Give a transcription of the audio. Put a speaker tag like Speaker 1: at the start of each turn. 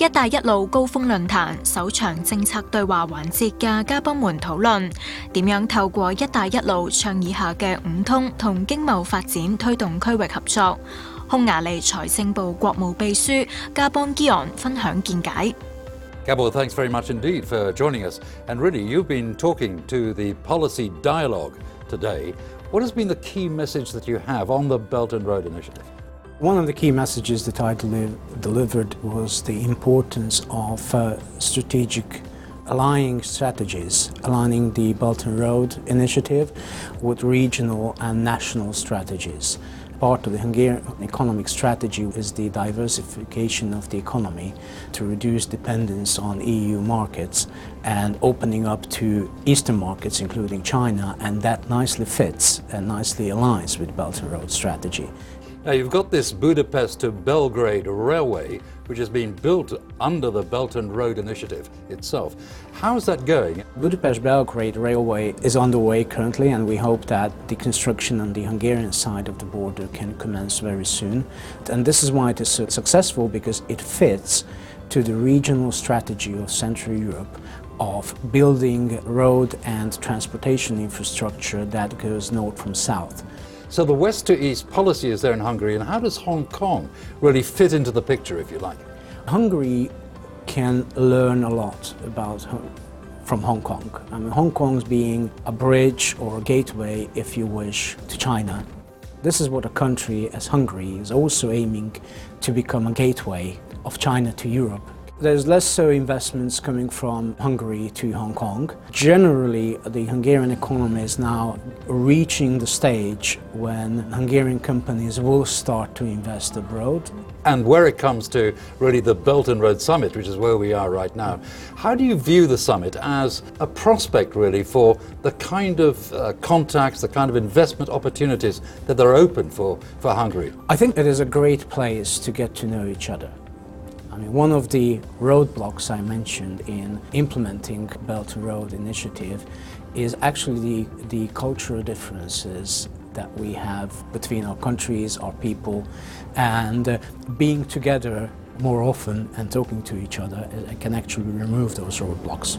Speaker 1: 一带一路高峰论坛首场政策对话环节嘅嘉宾们讨论点样透过一带一路倡议下嘅五通同经贸发展推动区域合作。匈牙利财政部国务秘书加邦基昂分享见解。
Speaker 2: Gabor, thanks very much indeed for joining us. And really, you've been talking to the policy dialogue today. What has been the key message that you have on the Belt and Road Initiative?
Speaker 3: One of the key messages that I deli- delivered was the importance of uh, strategic aligning strategies, aligning the Belt and Road Initiative with regional and national strategies. Part of the Hungarian economic strategy is the diversification of the economy to reduce dependence on EU markets and opening up to Eastern markets, including China, and that nicely fits and nicely aligns with Belt and Road strategy.
Speaker 2: Now, you've got this Budapest to Belgrade railway, which has been built under the Belt and Road Initiative itself. How's that going?
Speaker 3: Budapest Belgrade Railway is underway currently, and we hope that the construction on the Hungarian side of the border can commence very soon. And this is why it is so successful because it fits to the regional strategy of Central Europe of building road and transportation infrastructure that goes north from south.
Speaker 2: So, the west to east policy is there in Hungary, and how does Hong Kong really fit into the picture, if you like?
Speaker 3: Hungary can learn a lot about from Hong Kong. I mean, Hong Kong's being a bridge or a gateway, if you wish, to China. This is what a country as Hungary is also aiming to become a gateway of China to Europe. There's less so investments coming from Hungary to Hong Kong. Generally, the Hungarian economy is now reaching the stage when Hungarian companies will start to invest abroad.
Speaker 2: And where it comes to really the Belt and Road Summit, which is where we are right now, how do you view the summit as a prospect really for the kind of uh, contacts, the kind of investment opportunities that are open for, for Hungary?
Speaker 3: I think it is a great place to get to know each other. I mean, one of the roadblocks I mentioned in implementing Belt and Road Initiative is actually the, the cultural differences that we have between our countries, our people, and uh, being together more often and talking to each other uh, can actually remove those roadblocks.